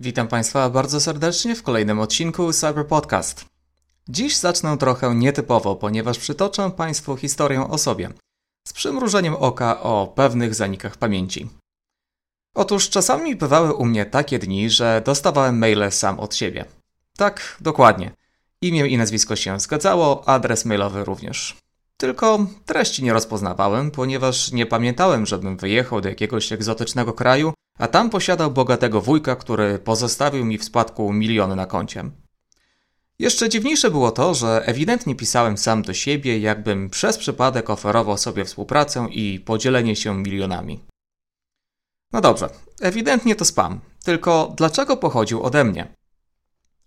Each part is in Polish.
Witam Państwa bardzo serdecznie w kolejnym odcinku Cyber Podcast. Dziś zacznę trochę nietypowo, ponieważ przytoczę Państwu historię o sobie, z przymrużeniem oka o pewnych zanikach pamięci. Otóż czasami bywały u mnie takie dni, że dostawałem maile sam od siebie. Tak, dokładnie. Imię i nazwisko się zgadzało, adres mailowy również. Tylko treści nie rozpoznawałem, ponieważ nie pamiętałem, żebym wyjechał do jakiegoś egzotycznego kraju, a tam posiadał bogatego wujka, który pozostawił mi w spadku miliony na koncie. Jeszcze dziwniejsze było to, że ewidentnie pisałem sam do siebie, jakbym przez przypadek oferował sobie współpracę i podzielenie się milionami. No dobrze, ewidentnie to spam, tylko dlaczego pochodził ode mnie?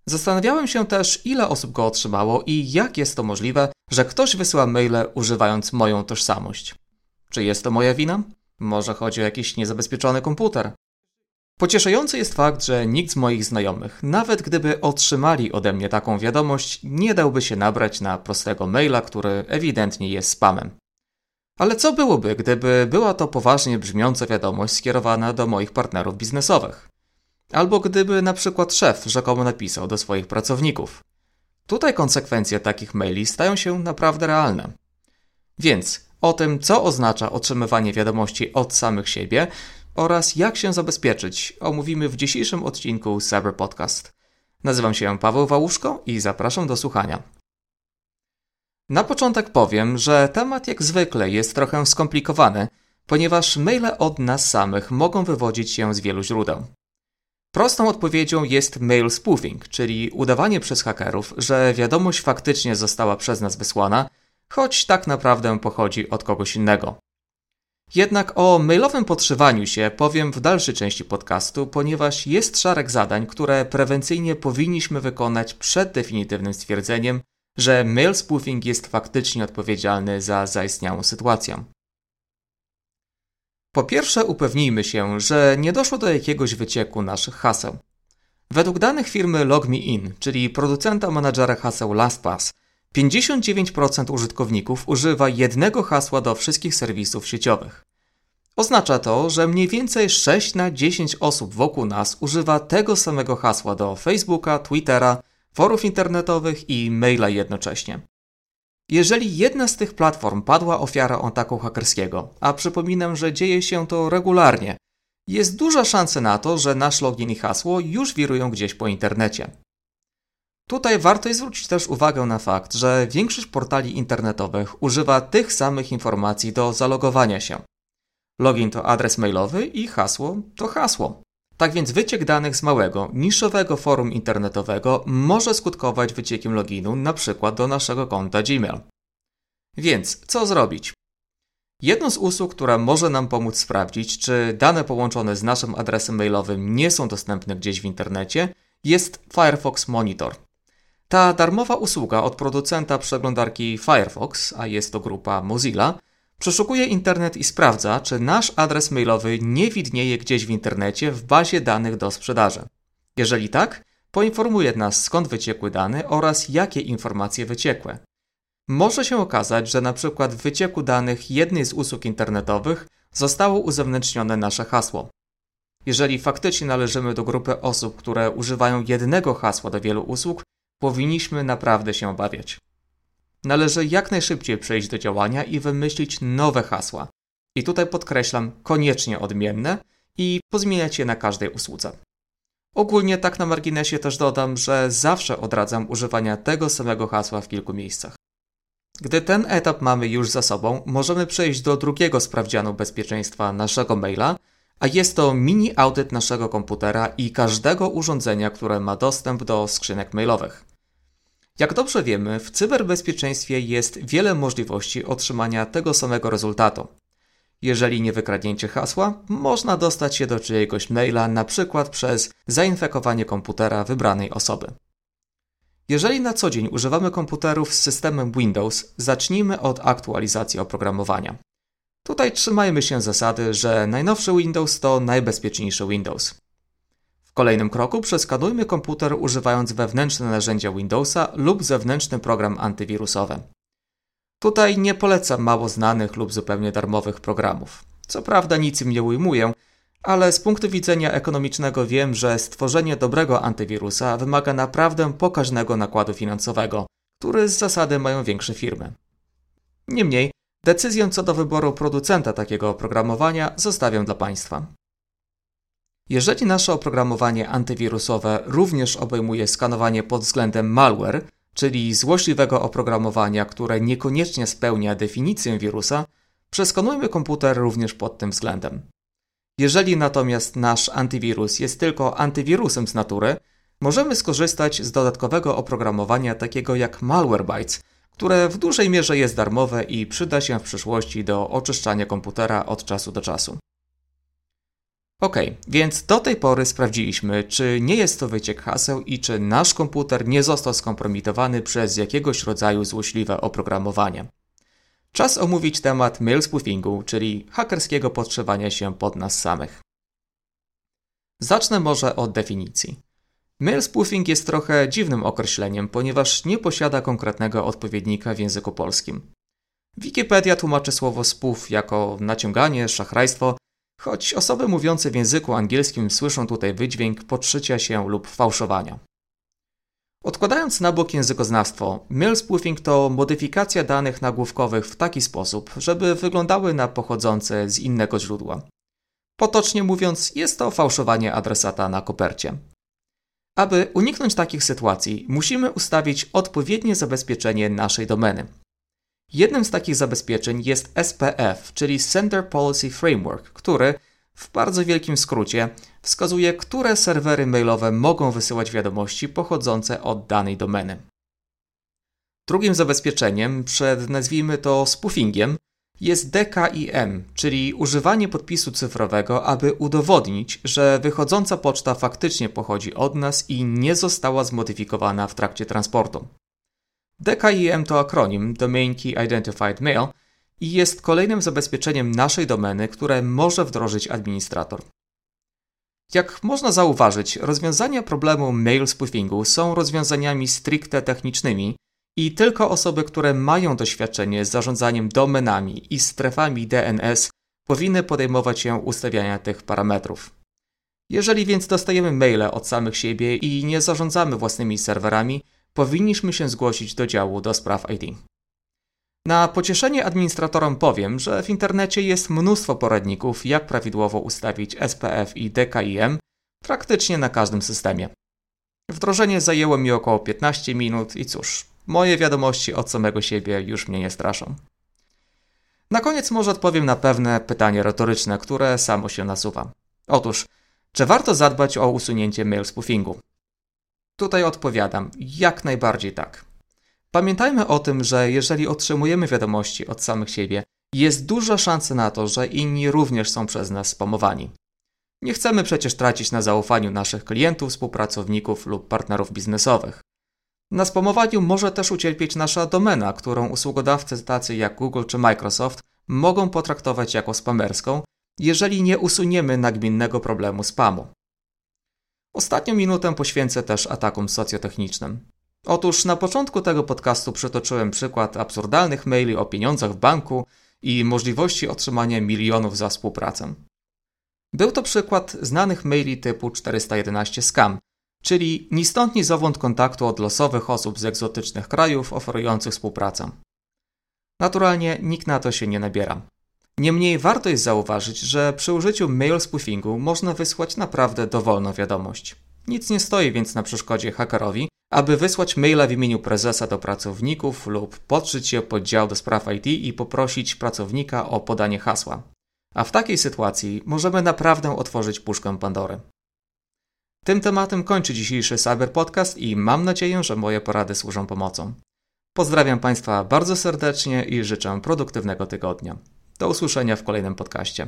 Zastanawiałem się też, ile osób go otrzymało i jak jest to możliwe, że ktoś wysyła maile używając moją tożsamość. Czy jest to moja wina? Może chodzi o jakiś niezabezpieczony komputer? Pocieszający jest fakt, że nikt z moich znajomych, nawet gdyby otrzymali ode mnie taką wiadomość, nie dałby się nabrać na prostego maila, który ewidentnie jest spamem. Ale co byłoby, gdyby była to poważnie brzmiąca wiadomość skierowana do moich partnerów biznesowych? Albo gdyby na przykład szef rzekomo napisał do swoich pracowników. Tutaj konsekwencje takich maili stają się naprawdę realne. Więc o tym, co oznacza otrzymywanie wiadomości od samych siebie oraz jak się zabezpieczyć, omówimy w dzisiejszym odcinku Cyber Podcast. Nazywam się Paweł Wałuszko i zapraszam do słuchania. Na początek powiem, że temat jak zwykle jest trochę skomplikowany, ponieważ maile od nas samych mogą wywodzić się z wielu źródeł. Prostą odpowiedzią jest mail spoofing, czyli udawanie przez hakerów, że wiadomość faktycznie została przez nas wysłana, choć tak naprawdę pochodzi od kogoś innego. Jednak o mailowym podszywaniu się powiem w dalszej części podcastu, ponieważ jest szereg zadań, które prewencyjnie powinniśmy wykonać przed definitywnym stwierdzeniem, że mail spoofing jest faktycznie odpowiedzialny za zaistniałą sytuację. Po pierwsze, upewnijmy się, że nie doszło do jakiegoś wycieku naszych haseł. Według danych firmy LogMeIn, czyli producenta menadżera haseł LastPass, 59% użytkowników używa jednego hasła do wszystkich serwisów sieciowych. Oznacza to, że mniej więcej 6 na 10 osób wokół nas używa tego samego hasła do Facebooka, Twittera, forów internetowych i maila jednocześnie. Jeżeli jedna z tych platform padła ofiarą ataku hakerskiego, a przypominam, że dzieje się to regularnie, jest duża szansa na to, że nasz login i hasło już wirują gdzieś po internecie. Tutaj warto zwrócić też uwagę na fakt, że większość portali internetowych używa tych samych informacji do zalogowania się. Login to adres mailowy i hasło to hasło. Tak więc wyciek danych z małego, niszowego forum internetowego może skutkować wyciekiem loginu np. do naszego konta Gmail. Więc co zrobić? Jedną z usług, która może nam pomóc sprawdzić, czy dane połączone z naszym adresem mailowym nie są dostępne gdzieś w internecie, jest Firefox Monitor. Ta darmowa usługa od producenta przeglądarki Firefox, a jest to grupa Mozilla, Przeszukuje internet i sprawdza, czy nasz adres mailowy nie widnieje gdzieś w internecie w bazie danych do sprzedaży. Jeżeli tak, poinformuje nas skąd wyciekły dane oraz jakie informacje wyciekłe. Może się okazać, że na przykład w wycieku danych jednej z usług internetowych zostało uzewnętrznione nasze hasło. Jeżeli faktycznie należymy do grupy osób, które używają jednego hasła do wielu usług, powinniśmy naprawdę się obawiać. Należy jak najszybciej przejść do działania i wymyślić nowe hasła. I tutaj podkreślam koniecznie odmienne i pozmieniać je na każdej usłudze. Ogólnie tak na marginesie też dodam, że zawsze odradzam używania tego samego hasła w kilku miejscach. Gdy ten etap mamy już za sobą, możemy przejść do drugiego sprawdzianu bezpieczeństwa naszego maila, a jest to mini audyt naszego komputera i każdego urządzenia, które ma dostęp do skrzynek mailowych. Jak dobrze wiemy, w cyberbezpieczeństwie jest wiele możliwości otrzymania tego samego rezultatu. Jeżeli nie wykradnięcie hasła, można dostać się do czyjegoś maila na przykład przez zainfekowanie komputera wybranej osoby. Jeżeli na co dzień używamy komputerów z systemem Windows, zacznijmy od aktualizacji oprogramowania. Tutaj trzymajmy się zasady, że najnowszy Windows to najbezpieczniejszy Windows. W kolejnym kroku przeskanujmy komputer używając wewnętrzne narzędzia Windowsa lub zewnętrzny program antywirusowy. Tutaj nie polecam mało znanych lub zupełnie darmowych programów. Co prawda nic im nie ujmuję, Ale z punktu widzenia ekonomicznego wiem, że stworzenie dobrego antywirusa wymaga naprawdę pokaźnego nakładu finansowego, który z zasady mają większe firmy. Niemniej, decyzję co do wyboru producenta takiego oprogramowania zostawiam dla Państwa. Jeżeli nasze oprogramowanie antywirusowe również obejmuje skanowanie pod względem malware, czyli złośliwego oprogramowania, które niekoniecznie spełnia definicję wirusa, przeskanujmy komputer również pod tym względem. Jeżeli natomiast nasz antywirus jest tylko antywirusem z natury, możemy skorzystać z dodatkowego oprogramowania takiego jak Malwarebytes, które w dużej mierze jest darmowe i przyda się w przyszłości do oczyszczania komputera od czasu do czasu. Ok, więc do tej pory sprawdziliśmy, czy nie jest to wyciek haseł i czy nasz komputer nie został skompromitowany przez jakiegoś rodzaju złośliwe oprogramowanie. Czas omówić temat mail spoofingu, czyli hakerskiego podszywania się pod nas samych. Zacznę może od definicji. Mail spoofing jest trochę dziwnym określeniem, ponieważ nie posiada konkretnego odpowiednika w języku polskim. Wikipedia tłumaczy słowo spoof jako naciąganie, szachrajstwo, choć osoby mówiące w języku angielskim słyszą tutaj wydźwięk podszycia się lub fałszowania. Odkładając na bok językoznawstwo, mail spoofing to modyfikacja danych nagłówkowych w taki sposób, żeby wyglądały na pochodzące z innego źródła. Potocznie mówiąc, jest to fałszowanie adresata na kopercie. Aby uniknąć takich sytuacji, musimy ustawić odpowiednie zabezpieczenie naszej domeny. Jednym z takich zabezpieczeń jest SPF, czyli Sender Policy Framework, który w bardzo wielkim skrócie wskazuje, które serwery mailowe mogą wysyłać wiadomości pochodzące od danej domeny. Drugim zabezpieczeniem przed, nazwijmy to, spoofingiem, jest DKIM, czyli używanie podpisu cyfrowego, aby udowodnić, że wychodząca poczta faktycznie pochodzi od nas i nie została zmodyfikowana w trakcie transportu. DKIM to akronim Domain Key Identified Mail i jest kolejnym zabezpieczeniem naszej domeny, które może wdrożyć administrator. Jak można zauważyć, rozwiązania problemu mail spoofingu są rozwiązaniami stricte technicznymi i tylko osoby, które mają doświadczenie z zarządzaniem domenami i strefami DNS powinny podejmować się ustawiania tych parametrów. Jeżeli więc dostajemy maile od samych siebie i nie zarządzamy własnymi serwerami, powinniśmy się zgłosić do działu do spraw ID. Na pocieszenie administratorom powiem, że w internecie jest mnóstwo poradników, jak prawidłowo ustawić SPF i DKIM praktycznie na każdym systemie. Wdrożenie zajęło mi około 15 minut i cóż, moje wiadomości od samego siebie już mnie nie straszą. Na koniec może odpowiem na pewne pytanie retoryczne, które samo się nasuwa. Otóż, czy warto zadbać o usunięcie mail spoofingu? Tutaj odpowiadam, jak najbardziej tak. Pamiętajmy o tym, że jeżeli otrzymujemy wiadomości od samych siebie, jest duża szansa na to, że inni również są przez nas spamowani. Nie chcemy przecież tracić na zaufaniu naszych klientów, współpracowników lub partnerów biznesowych. Na spamowaniu może też ucierpieć nasza domena, którą usługodawcy tacy jak Google czy Microsoft mogą potraktować jako spamerską, jeżeli nie usuniemy nagminnego problemu spamu. Ostatnią minutę poświęcę też atakom socjotechnicznym. Otóż na początku tego podcastu przytoczyłem przykład absurdalnych maili o pieniądzach w banku i możliwości otrzymania milionów za współpracę. Był to przykład znanych maili typu 411 scam, czyli ni stąd ni zowąd kontaktu od losowych osób z egzotycznych krajów oferujących współpracę. Naturalnie nikt na to się nie nabiera. Niemniej warto jest zauważyć, że przy użyciu mail spoofingu można wysłać naprawdę dowolną wiadomość. Nic nie stoi więc na przeszkodzie hakerowi, aby wysłać maila w imieniu prezesa do pracowników lub podszyć się pod dział do spraw IT i poprosić pracownika o podanie hasła. A w takiej sytuacji możemy naprawdę otworzyć puszkę Pandory. Tym tematem kończy dzisiejszy Cyber Podcast i mam nadzieję, że moje porady służą pomocą. Pozdrawiam Państwa bardzo serdecznie i życzę produktywnego tygodnia. Do usłyszenia w kolejnym podcaście.